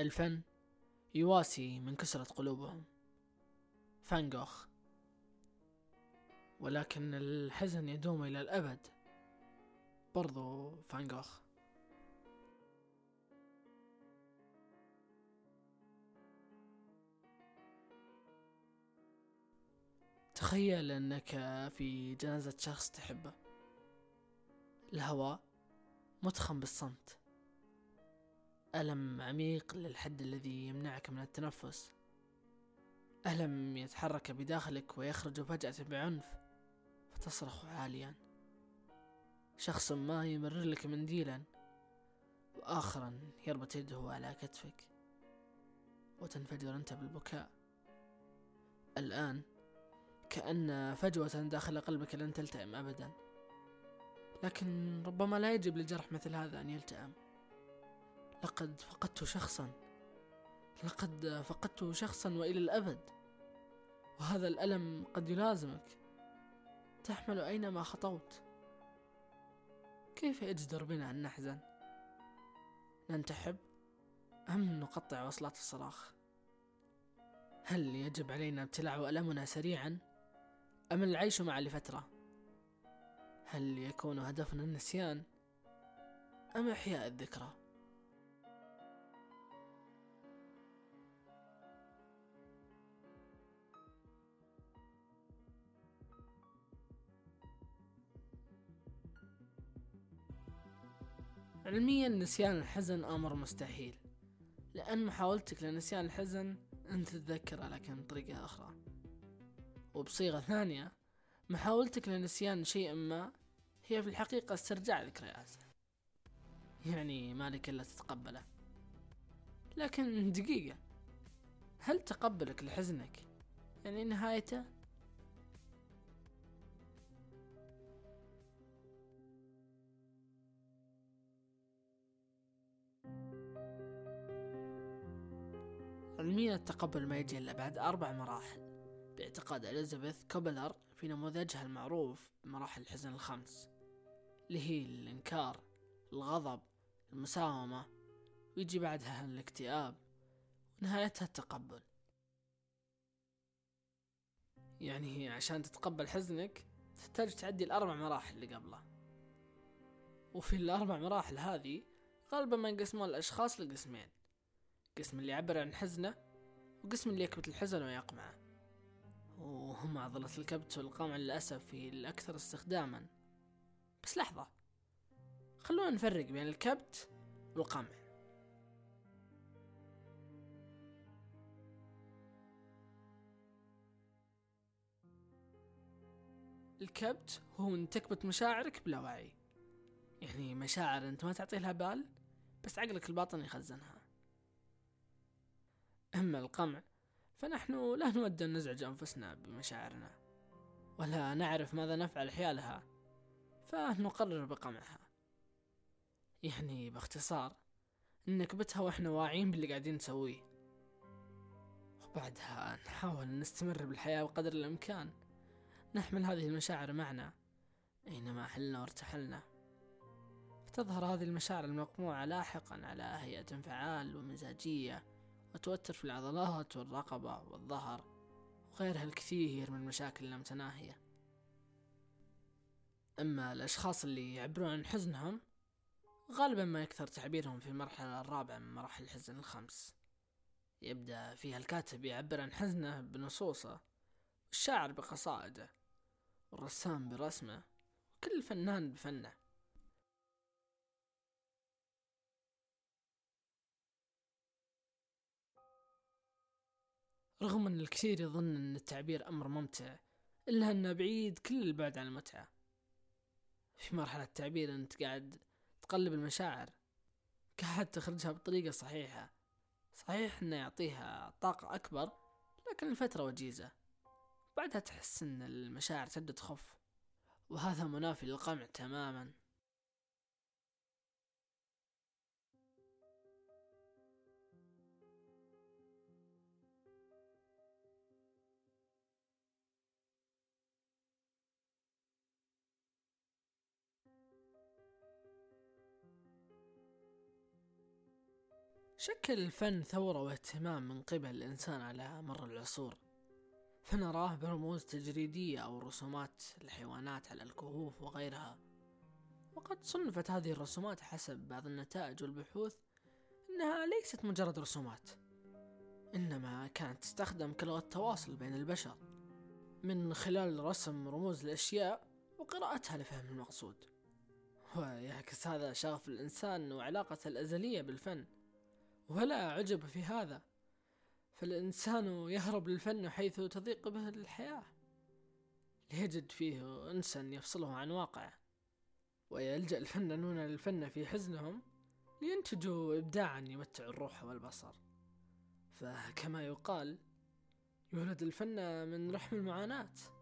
الفن يواسي من كسرة قلوبهم. فانغوخ ولكن الحزن يدوم إلى الأبد. برضو فانغوخ تخيل أنك في جنازة شخص تحبه. الهواء متخم بالصمت. ألم عميق للحد الذي يمنعك من التنفس. ألم يتحرك بداخلك ويخرج فجأة بعنف فتصرخ عاليا. شخص ما يمرر لك منديلا وآخرا يربط يده على كتفك وتنفجر أنت بالبكاء. الآن كأن فجوة داخل قلبك لن تلتئم أبدا. لكن ربما لا يجب لجرح مثل هذا أن يلتئم. لقد فقدت شخصا. لقد فقدت شخصا وإلى الأبد. وهذا الألم قد يلازمك. تحمل اينما خطوت. كيف يجدر بنا أن نحزن؟ ننتحب أم نقطع وصلات الصراخ؟ هل يجب علينا ابتلاع ألمنا سريعا؟ أم العيش معا لفترة؟ هل يكون هدفنا النسيان؟ أم إحياء الذكرى؟ علميا نسيان الحزن أمر مستحيل. لأن محاولتك لنسيان الحزن أن تتذكره لكن بطريقة أخرى. وبصيغة ثانية محاولتك لنسيان شيء ما هي في الحقيقة استرجاع ذكرياته يعني مالك إلا تتقبله. لكن دقيقة هل تقبلك لحزنك؟ يعني نهايته علميا التقبل ما يجي إلا بعد أربع مراحل. باعتقاد إليزابيث كوبلر في نموذجها المعروف بمراحل الحزن الخمس اللي هي الإنكار الغضب المساومة ويجي بعدها الاكتئاب ونهايتها التقبل. يعني عشان تتقبل حزنك تحتاج تعدي الأربع مراحل اللي قبله. وفي الأربع مراحل هذه غالبا ما ينقسمون الأشخاص لقسمين. قسم اللي يعبر عن حزنه وقسم اللي يكبت الحزن ويقمعه وهم عضلة الكبت والقمع للأسف هي الأكثر استخداما. بس لحظة خلونا نفرق بين الكبت والقمع. الكبت هو ان تكبت مشاعرك بلا وعي. يعني مشاعر أنت ما تعطي لها بال بس عقلك الباطن يخزنها. أما القمع فنحن لا نود أن نزعج أنفسنا بمشاعرنا ولا نعرف ماذا نفعل حيالها فنقرر بقمعها. يعني باختصار نكبتها وإحنا واعيين باللي قاعدين نسويه. وبعدها نحاول نستمر بالحياة بقدر الإمكان. نحمل هذه المشاعر معنا أينما حلنا وارتحلنا. تظهر هذه المشاعر المقموعة لاحقا على هيئة انفعال ومزاجية. وتوتر في العضلات والرقبة والظهر وغيرها الكثير من المشاكل اللامتناهية أما الأشخاص اللي يعبرون عن حزنهم غالبا ما يكثر تعبيرهم في المرحلة الرابعة من مراحل الحزن الخمس. يبدأ فيها الكاتب يعبر عن حزنه بنصوصه والشاعر بقصائده والرسام برسمه وكل فنان بفنه. رغم أن الكثير يظن أن التعبير أمر ممتع إلا أنه بعيد كل البعد عن المتعة. في مرحلة التعبير أنت قاعد تقلب المشاعر قاعد تخرجها بطريقة صحيحة. صحيح أنه يعطيها طاقة أكبر لكن الفترة وجيزة. بعدها تحس أن المشاعر تبدأ تخف وهذا منافي للقمع تماما. شكل الفن ثورة واهتمام من قبل الإنسان على مر العصور. فنراه برموز تجريدية أو رسومات الحيوانات على الكهوف وغيرها. وقد صنفت هذه الرسومات حسب بعض النتائج والبحوث أنها ليست مجرد رسومات إنما كانت تستخدم كلغة تواصل بين البشر. من خلال رسم رموز الأشياء وقراءتها لفهم المقصود. ويعكس هذا شغف الإنسان وعلاقته الأزلية بالفن. ولا عجب في هذا. فالإنسان يهرب للفن حيث تضيق به الحياة. ليجد فيه أنسا يفصله عن واقعه. ويلجأ الفنانون للفن في حزنهم لينتجوا إبداعا يمتع الروح والبصر. فكما يقال يولد الفن من رحم المعاناة.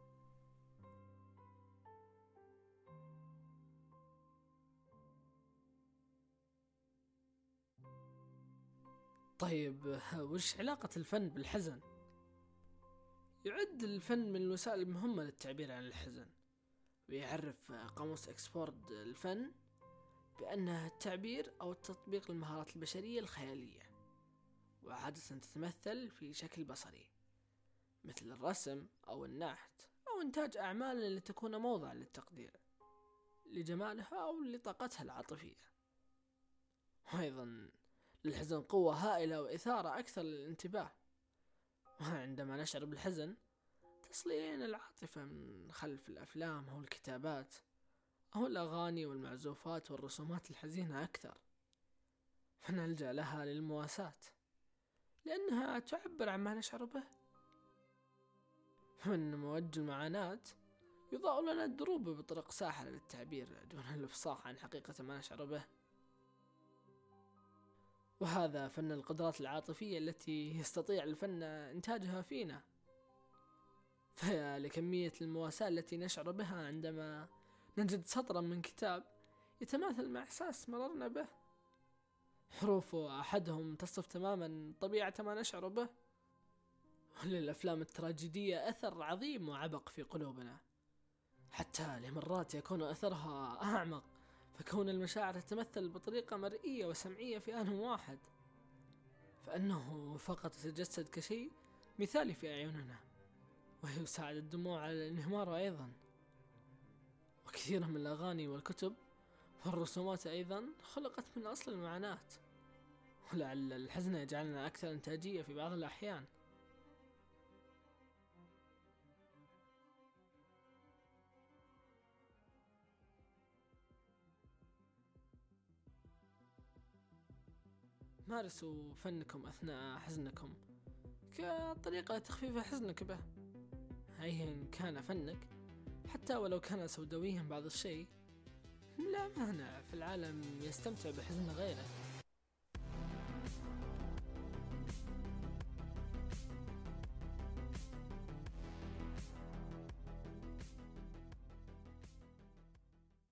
طيب وش علاقة الفن بالحزن؟ يعد الفن من الوسائل المهمة للتعبير عن الحزن. ويعرف قاموس إكسفورد الفن بأنه التعبير أو التطبيق للمهارات البشرية الخيالية. وعادة تتمثل في شكل بصري مثل الرسم أو النحت أو إنتاج أعمال لتكون موضع للتقدير لجمالها أو لطاقتها العاطفية. وأيضا للحزن قوة هائلة وإثارة أكثر للانتباه. وعندما نشعر بالحزن تصل إلينا العاطفة من خلف الأفلام أو الكتابات أو الأغاني والمعزوفات والرسومات الحزينة أكثر. فنلجأ لها للمواساة لأنها تعبر عما نشعر به. فمن موج المعاناة يضاء لنا الدروب بطرق ساحرة للتعبير دون الإفصاح عن حقيقة ما نشعر به. وهذا فن القدرات العاطفية التي يستطيع الفن إنتاجها فينا. فيا لكمية المواساة التي نشعر بها عندما نجد سطرا من كتاب يتماثل مع إحساس مررنا به. حروف أحدهم تصف تماما طبيعة ما نشعر به. وللأفلام التراجيدية أثر عظيم وعبق في قلوبنا. حتى لمرات يكون أثرها أعمق. فكون المشاعر تتمثل بطريقة مرئية وسمعية في آن واحد فأنه فقط يتجسد كشيء مثالي في أعيننا ويساعد الدموع على الانهمار أيضا. وكثير من الأغاني والكتب والرسومات أيضا خلقت من أصل المعاناة ولعل الحزن يجعلنا أكثر إنتاجية في بعض الأحيان. مارسوا فنكم أثناء حزنكم. كطريقة لتخفيف حزنك به. أيا كان فنك حتى ولو كان سوداويا بعض الشيء لا مانع. في العالم يستمتع بحزن غيره.